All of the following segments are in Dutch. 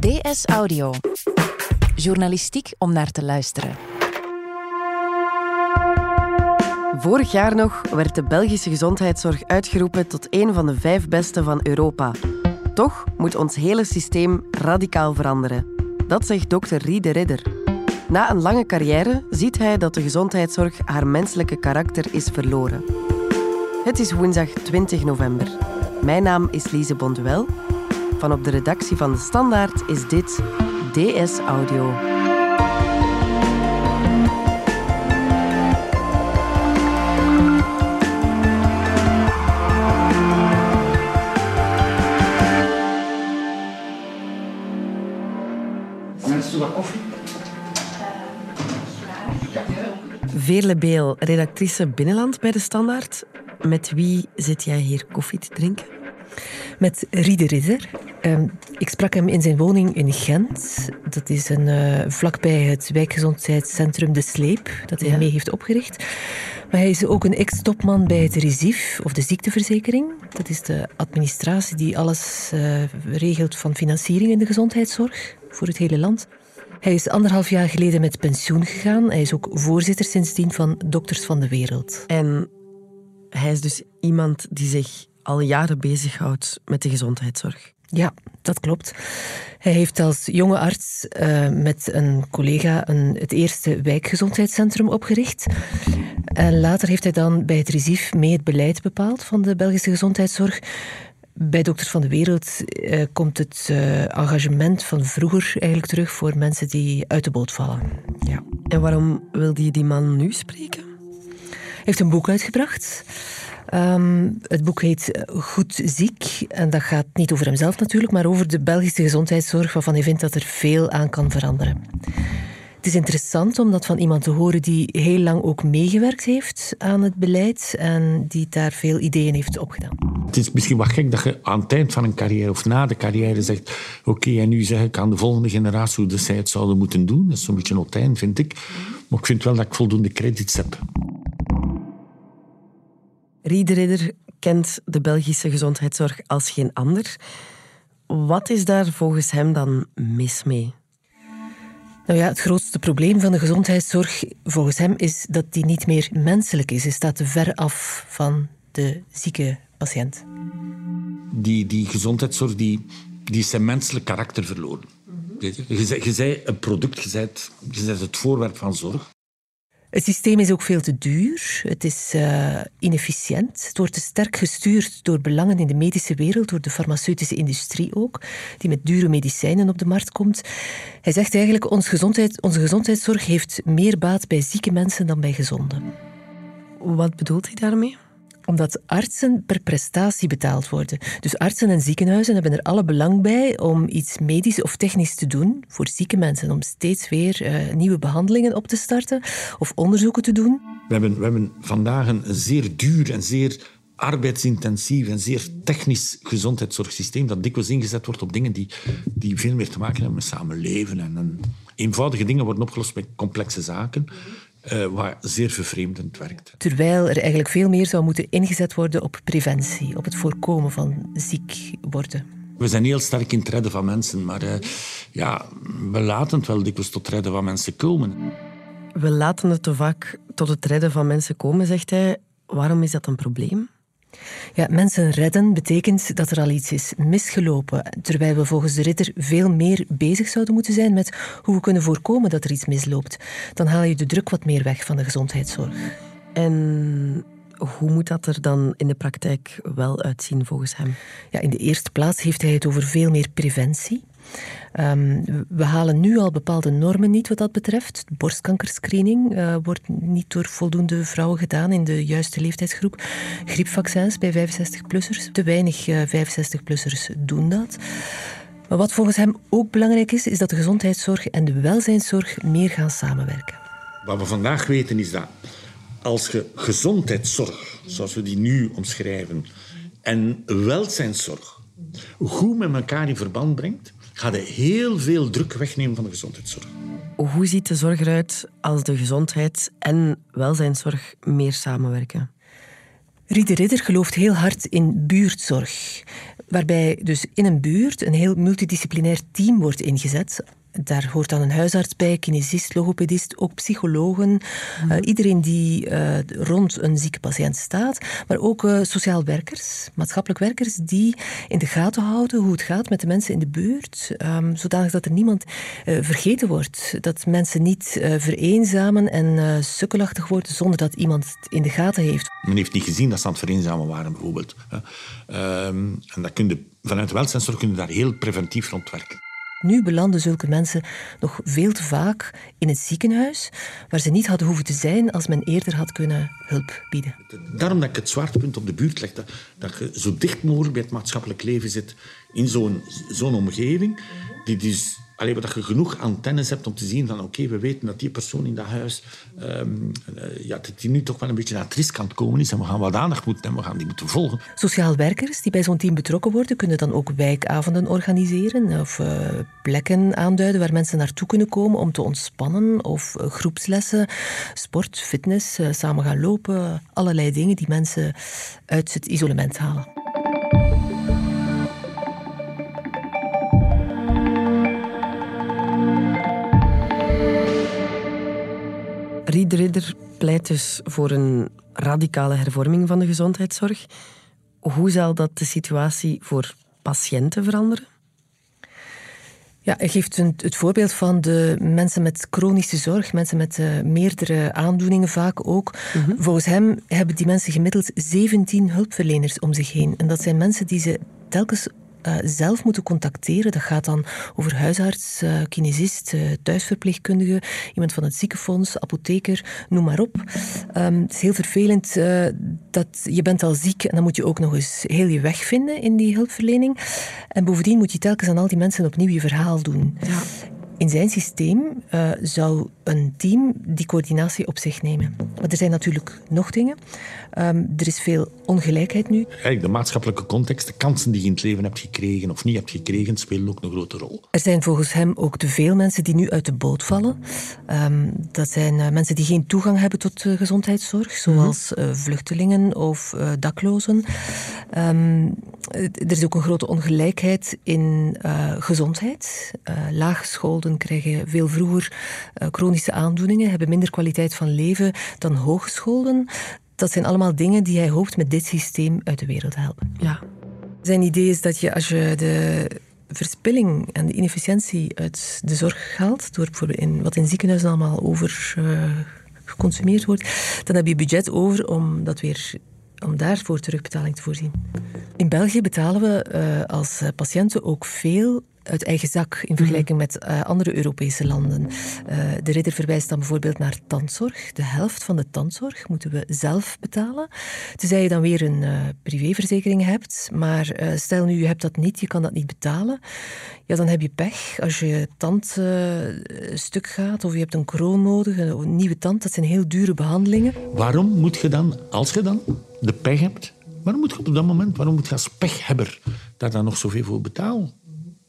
DS Audio. Journalistiek om naar te luisteren. Vorig jaar nog werd de Belgische gezondheidszorg uitgeroepen tot een van de vijf beste van Europa. Toch moet ons hele systeem radicaal veranderen. Dat zegt dokter Rie de Ridder. Na een lange carrière ziet hij dat de gezondheidszorg haar menselijke karakter is verloren. Het is woensdag 20 november. Mijn naam is Lise Bonduel. Van op de redactie van De Standaard is dit DS Audio. Veerle Beel, redactrice Binnenland bij De Standaard. Met wie zit jij hier koffie te drinken? Met Riede Ridder. Ehm, ik sprak hem in zijn woning in Gent. Dat is een, eh, vlakbij het wijkgezondheidscentrum De Sleep, dat hij Ja. mee heeft opgericht. Maar hij is ook een ex-topman bij het RISIF, of de ziekteverzekering. Dat is de administratie die alles eh, regelt van financiering in de gezondheidszorg voor het hele land. Hij is anderhalf jaar geleden met pensioen gegaan. Hij is ook voorzitter sindsdien van Dokters van de Wereld. En hij is dus iemand die zich al jaren bezighoudt met de gezondheidszorg. Ja, dat klopt. Hij heeft als jonge arts eh, met een collega een, het eerste wijkgezondheidscentrum opgericht. En later heeft hij dan bij het RISIF mee het beleid bepaald van de Belgische gezondheidszorg. Bij Dokters van de Wereld eh, komt het eh, engagement van vroeger eigenlijk terug voor mensen die uit de boot vallen. Ja. En waarom wilde je die man nu spreken? Hij heeft een boek uitgebracht. Ehm, het boek heet eh, Goed ziek. En dat gaat niet over hemzelf natuurlijk, maar over de Belgische gezondheidszorg, waarvan hij vindt dat er veel aan kan veranderen. Het is interessant om dat van iemand te horen die heel lang ook meegewerkt heeft aan het beleid en die daar veel ideeën heeft opgedaan. Het is misschien wat gek dat je aan het eind van een carrière of na de carrière zegt oké, en nu zeg ik aan de volgende generatie hoe zij het zouden moeten doen. Dat is zo'n beetje eind, vind ik. Maar ik vind wel dat ik voldoende credits heb. Riederidder kent de Belgische gezondheidszorg als geen ander. Wat is daar volgens hem dan mis mee? Nou ja, het grootste probleem van de gezondheidszorg volgens hem is dat die niet meer menselijk is. Hij staat te ver af van de zieke patiënt. Die, die gezondheidszorg die, die is zijn menselijk karakter verloren. Weet Je, je, zei- je zei een product, je je zei het voorwerp van zorg. Het systeem is ook veel te duur. Het is eh, inefficiënt. Het wordt te sterk gestuurd door belangen in de medische wereld, door de farmaceutische industrie ook, die met dure medicijnen op de markt komt. Hij zegt eigenlijk, ons gezondheid, onze gezondheidszorg heeft meer baat bij zieke mensen dan bij gezonden. Wat bedoelt hij daarmee? Omdat artsen per prestatie betaald worden. Dus artsen en ziekenhuizen hebben er alle belang bij om iets medisch of technisch te doen voor zieke mensen. Om steeds weer eh, nieuwe behandelingen op te starten of onderzoeken te doen. We hebben, we hebben vandaag een zeer duur en zeer arbeidsintensief en zeer technisch gezondheidszorgsysteem dat dikwijls ingezet wordt op dingen die, die veel meer te maken hebben met samenleven. En, en eenvoudige dingen worden opgelost met complexe zaken, eh, waar zeer vervreemdend werkt. Terwijl er eigenlijk veel meer zou moeten ingezet worden op preventie, op het voorkomen van ziek worden. We zijn heel sterk in het redden van mensen, maar eh, ja, we laten het wel dikwijls tot het redden van mensen komen. We laten het te vaak tot het redden van mensen komen, zegt hij. Waarom is dat een probleem? Ja, mensen redden betekent dat er al iets is misgelopen, terwijl we volgens de ridder veel meer bezig zouden moeten zijn met hoe we kunnen voorkomen dat er iets misloopt. Dan haal je de druk wat meer weg van de gezondheidszorg. En hoe moet dat er dan in de praktijk wel uitzien volgens hem? Ja, in de eerste plaats heeft hij het over veel meer preventie. Ehm, we halen nu al bepaalde normen niet wat dat betreft. Borstkankerscreening eh, wordt niet door voldoende vrouwen gedaan in de juiste leeftijdsgroep. Griepvaccins bij 65-plussers. Te weinig eh, 65-plussers doen dat. Maar wat volgens hem ook belangrijk is, is dat de gezondheidszorg en de welzijnszorg meer gaan samenwerken. Wat we vandaag weten is dat als je gezondheidszorg, zoals we die nu omschrijven, en welzijnszorg goed met elkaar in verband brengt, ga je heel veel druk wegnemen van de gezondheidszorg. Hoe ziet de zorg eruit als de gezondheid en welzijnszorg meer samenwerken? Riede Ridder gelooft heel hard in buurtzorg. waarbij dus in een buurt een heel multidisciplinair team wordt ingezet daar hoort dan een huisarts bij, kinesist, logopedist, ook psychologen. Mhm. Eh, iedereen die uh, rond een zieke patiënt staat. Maar ook uh, sociaal werkers, maatschappelijk werkers, die in de gaten houden hoe het gaat met de mensen in de buurt. Um, zodanig dat er niemand vergeten wordt. Dat mensen niet vereenzamen en sukkelachtig worden zonder dat iemand het in de gaten heeft. Men heeft niet gezien dat ze aan het vereenzamen waren, bijvoorbeeld. Um, en dat kun je, vanuit welzijnszorg kun je daar heel preventief rond werken. Nu belanden zulke mensen nog veel te vaak in het ziekenhuis, waar ze niet hadden hoeven te zijn als men eerder had kunnen hulp bieden. Daarom dat ik het zwaartepunt op de buurt leg, dat, dat je zo dicht mogelijk bij het maatschappelijk leven zit in zo'n zo'n omgeving, die dus Alleen dat je genoeg antennes hebt om te zien van oké, we weten dat die persoon in dat huis um, ja, dat die nu toch wel een beetje naar het riskant komen is en we gaan wat aandacht moeten en we gaan die moeten volgen. Sociaal werkers die bij zo'n team betrokken worden, kunnen dan ook wijkavonden organiseren of uh, plekken aanduiden waar mensen naartoe kunnen komen om te ontspannen of uh, groepslessen, sport, fitness, samen gaan lopen, allerlei dingen die mensen uit het isolement halen. Ried Ridder pleit dus voor een radicale hervorming van de gezondheidszorg. Hoe zal dat de situatie voor patiënten veranderen? Ja, hij geeft het voorbeeld van de mensen met chronische zorg, mensen met uh, meerdere aandoeningen vaak ook. Mhm. Volgens hem hebben die mensen gemiddeld 17 hulpverleners om zich heen. En dat zijn mensen die ze telkens uh, zelf moeten contacteren. Dat gaat dan over huisarts, uh, kinesist, uh, thuisverpleegkundige, iemand van het ziekenfonds, apotheker, noem maar op. Um, het is heel vervelend dat je bent al ziek en dan moet je ook nog eens heel je weg vinden in die hulpverlening. En bovendien moet je telkens aan al die mensen opnieuw je verhaal doen. Ja. In zijn systeem uh, zou een team die coördinatie op zich nemen. Maar er zijn natuurlijk nog dingen. Um, er is veel ongelijkheid nu. Eigenlijk de maatschappelijke context, de kansen die je in het leven hebt gekregen of niet hebt gekregen, spelen ook een grote rol. Er zijn volgens hem ook te veel mensen die nu uit de boot vallen. Um, dat zijn uh, mensen die geen toegang hebben tot uh, gezondheidszorg, zoals -hmm. vluchtelingen of daklozen. Um, er is ook een grote ongelijkheid in gezondheid. laaggeschoolden krijgen veel vroeger uh, chronische aandoeningen, hebben minder kwaliteit van leven dan hogescholen. Dat zijn allemaal dingen die hij hoopt met dit systeem uit de wereld te helpen. Ja. Zijn idee is dat je als je de verspilling en de inefficiëntie uit de zorg haalt, door bijvoorbeeld in, wat in ziekenhuizen allemaal over uh, geconsumeerd wordt, dan heb je budget over om dat weer om daarvoor terugbetaling te voorzien. In België betalen we uh, als patiënten ook veel uit eigen zak in vergelijking met uh, andere Europese landen. Uh, de ridder verwijst dan bijvoorbeeld naar tandzorg. De helft van de tandzorg moeten we zelf betalen. Tenzij je dan weer een uh, privéverzekering hebt. Maar stel nu, je hebt dat niet, je kan dat niet betalen. Ja, dan heb je pech. Als je tand stuk gaat of je hebt een kroon nodig, een nieuwe tand, dat zijn heel dure behandelingen. Waarom moet je dan, als je dan de pech hebt, waarom moet je op dat moment, waarom moet je als pechhebber daar dan nog zoveel voor betalen?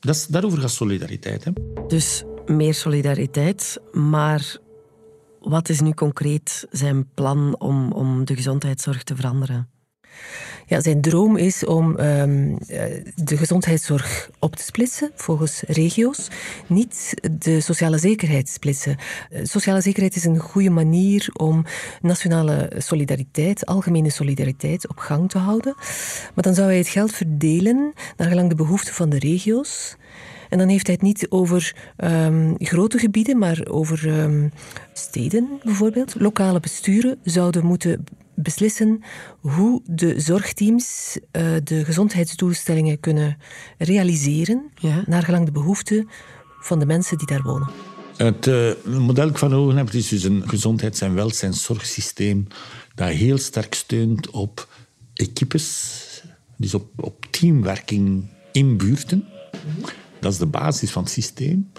Dat is, daarover gaat solidariteit. Hè? Dus meer solidariteit, maar wat is nu concreet zijn plan om, om de gezondheidszorg te veranderen? Ja, zijn droom is om um, de gezondheidszorg op te splitsen volgens regio's, niet de sociale zekerheid splitsen. Uh, sociale zekerheid is een goede manier om nationale solidariteit, algemene solidariteit op gang te houden. Maar dan zou hij het geld verdelen naar gelang de behoeften van de regio's. En dan heeft hij het niet over um, grote gebieden, maar over um, steden bijvoorbeeld. Lokale besturen zouden moeten beslissen hoe de zorgteams uh, de gezondheidsdoelstellingen kunnen realiseren, ja. naar gelang de behoeften van de mensen die daar wonen. Het uh, model dat ik van ogen heb is dus een gezondheids- en welzijnszorgsysteem dat heel sterk steunt op equipes, dus op, op teamwerking in buurten. Dat is de basis van het systeem.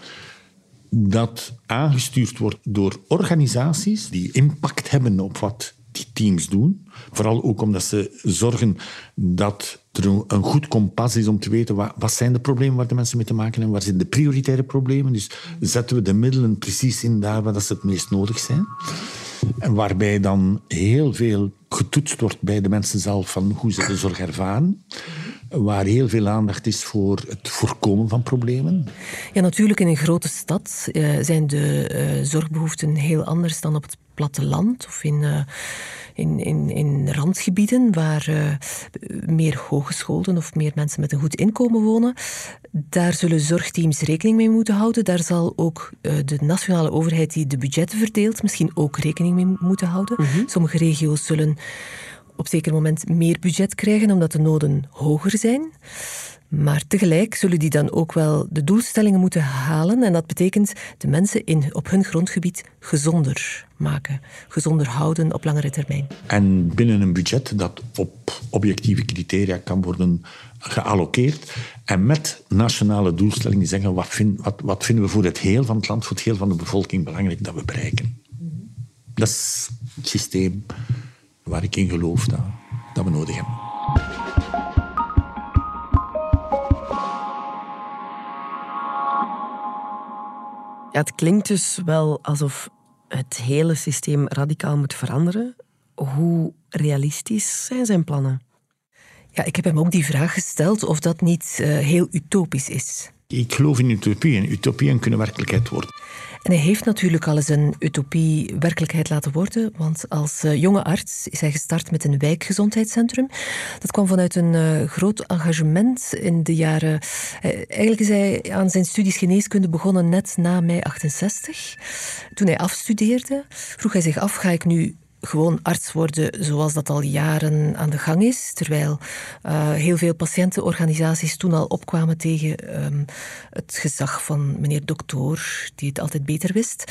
Dat aangestuurd wordt door organisaties die impact hebben op wat die teams doen. Vooral ook omdat ze zorgen dat er een goed kompas is om te weten wat, zijn de problemen waar de mensen mee te maken hebben, waar zijn de prioritaire problemen. Dus zetten we de middelen precies in daar waar ze het meest nodig zijn. En waarbij dan heel veel getoetst wordt bij de mensen zelf van hoe ze de zorg ervaren. Waar heel veel aandacht is voor het voorkomen van problemen. Ja, natuurlijk in een grote stad uh, zijn de uh, zorgbehoeften heel anders dan op het platteland of in, uh, in, in, in randgebieden waar meer hooggescholden of meer mensen met een goed inkomen wonen. Daar zullen zorgteams rekening mee moeten houden. Daar zal ook de nationale overheid die de budgetten verdeelt misschien ook rekening mee moeten houden. Mm -hmm. Sommige regio's zullen op zeker moment meer budget krijgen omdat de noden hoger zijn. Maar tegelijk zullen die dan ook wel de doelstellingen moeten halen. En dat betekent de mensen in, op hun grondgebied gezonder maken. Gezonder houden op langere termijn. En binnen een budget dat op objectieve criteria kan worden gealloceerd. En met nationale doelstellingen zeggen wat, wat, wat vinden we voor het heel van het land, voor het heel van de bevolking belangrijk dat we bereiken. Dat is het systeem waar ik in geloof dat, dat we nodig hebben. Ja, het klinkt dus wel alsof het hele systeem radicaal moet veranderen. Hoe realistisch zijn zijn plannen? Ja, ik heb hem ook die vraag gesteld of dat niet uh, heel utopisch is. Ik geloof in utopieën. Utopieën kunnen werkelijkheid worden. En hij heeft natuurlijk al eens een utopie werkelijkheid laten worden. Want als uh, jonge arts is hij gestart met een wijkgezondheidscentrum. Dat kwam vanuit een uh, groot engagement in de jaren. Uh, eigenlijk is hij aan zijn studies geneeskunde begonnen net na mei 68. Toen hij afstudeerde, vroeg hij zich af: ga ik nu gewoon arts worden zoals dat al jaren aan de gang is. Terwijl uh, heel veel patiëntenorganisaties toen al opkwamen tegen um, het gezag van meneer dokter, die het altijd beter wist.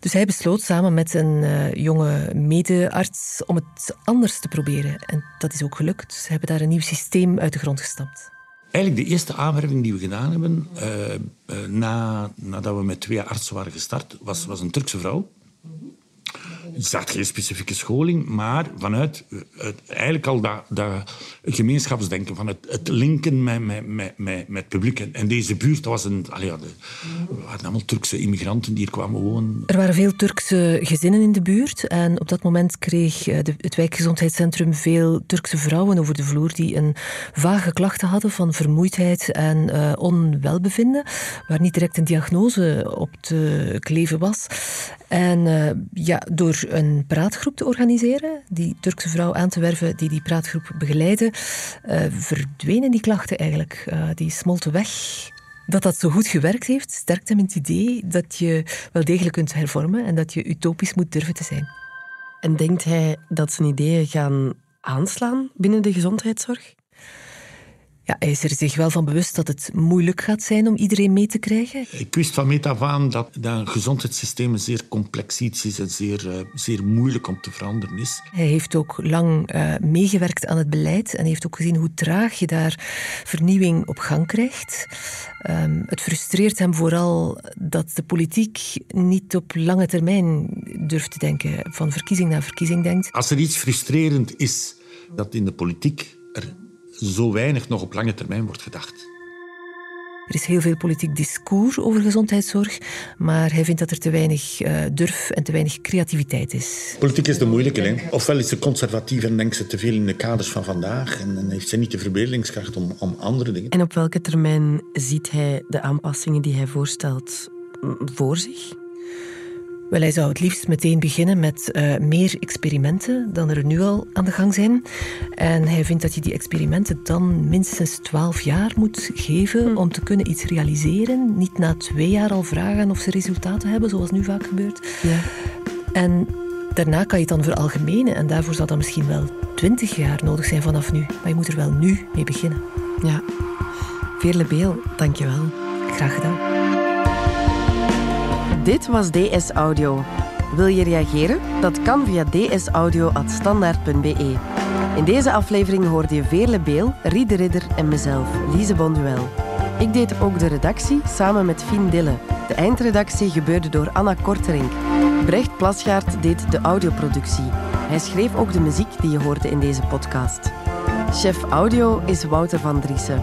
Dus hij besloot samen met een uh, jonge medearts om het anders te proberen. En dat is ook gelukt. Ze hebben daar een nieuw systeem uit de grond gestampt. Eigenlijk de eerste aanwerving die we gedaan hebben, uh, na, nadat we met twee artsen waren gestart, was, was een Turkse vrouw. Je zat geen specifieke scholing, maar vanuit het, eigenlijk al dat, dat gemeenschapsdenken, van het, het linken met, met, met, met, het publiek. En deze buurt was een... Allee, de, we hadden allemaal Turkse immigranten die hier kwamen wonen. Er waren veel Turkse gezinnen in de buurt. En op dat moment kreeg eh, het wijkgezondheidscentrum veel Turkse vrouwen over de vloer die een vage klachten hadden van vermoeidheid en uh, onwelbevinden, waar niet direct een diagnose op te kleven was. En uh, ja, door een praatgroep te organiseren, die Turkse vrouw aan te werven die die praatgroep begeleidde, uh, verdwenen die klachten eigenlijk. Uh, die smolten weg. Dat dat zo goed gewerkt heeft, sterkt hem het idee dat je wel degelijk kunt hervormen en dat je utopisch moet durven te zijn. En denkt hij dat zijn ideeën gaan aanslaan binnen de gezondheidszorg? Ja, hij is er zich wel van bewust dat het moeilijk gaat zijn om iedereen mee te krijgen. Ik wist van meet af aan dat, een gezondheidssysteem een zeer complex iets is en zeer, uh, zeer moeilijk om te veranderen is. Hij heeft ook lang uh, meegewerkt aan het beleid en heeft ook gezien hoe traag je daar vernieuwing op gang krijgt. Um, het frustreert hem vooral dat de politiek niet op lange termijn durft te denken, van verkiezing naar verkiezing denkt. Als er iets frustrerend is dat in de politiek zo weinig nog op lange termijn wordt gedacht. Er is heel veel politiek discours over gezondheidszorg, maar hij vindt dat er te weinig uh, durf en te weinig creativiteit is. Politiek is de moeilijke. Hè? Ofwel is ze conservatief en denkt ze te veel in de kaders van vandaag en, en heeft ze niet de verbeeldingskracht om, om andere dingen. En op welke termijn ziet hij de aanpassingen die hij voorstelt voor zich? Wel, hij zou het liefst meteen beginnen met uh, meer experimenten dan er nu al aan de gang zijn. En hij vindt dat je die experimenten dan minstens twaalf jaar moet geven hm. om te kunnen iets realiseren. Niet na twee jaar al vragen of ze resultaten hebben, zoals nu vaak gebeurt. Ja. En daarna kan je het dan veralgemenen. En daarvoor zal dat misschien wel twintig jaar nodig zijn vanaf nu. Maar je moet er wel nu mee beginnen. Ja. Veerle Beel, dank je wel. Graag gedaan. Dit was DS Audio. Wil je reageren? Dat kan via dsaudio.standaard.be. In deze aflevering hoorde je Veerle Beel, Riede Ridder en mezelf, Lise Bonduel. Ik deed ook de redactie samen met Fien Dille. De eindredactie gebeurde door Anna Korterink. Brecht Plasgaard deed de audioproductie. Hij schreef ook de muziek die je hoorde in deze podcast. Chef audio is Wouter van Driessen.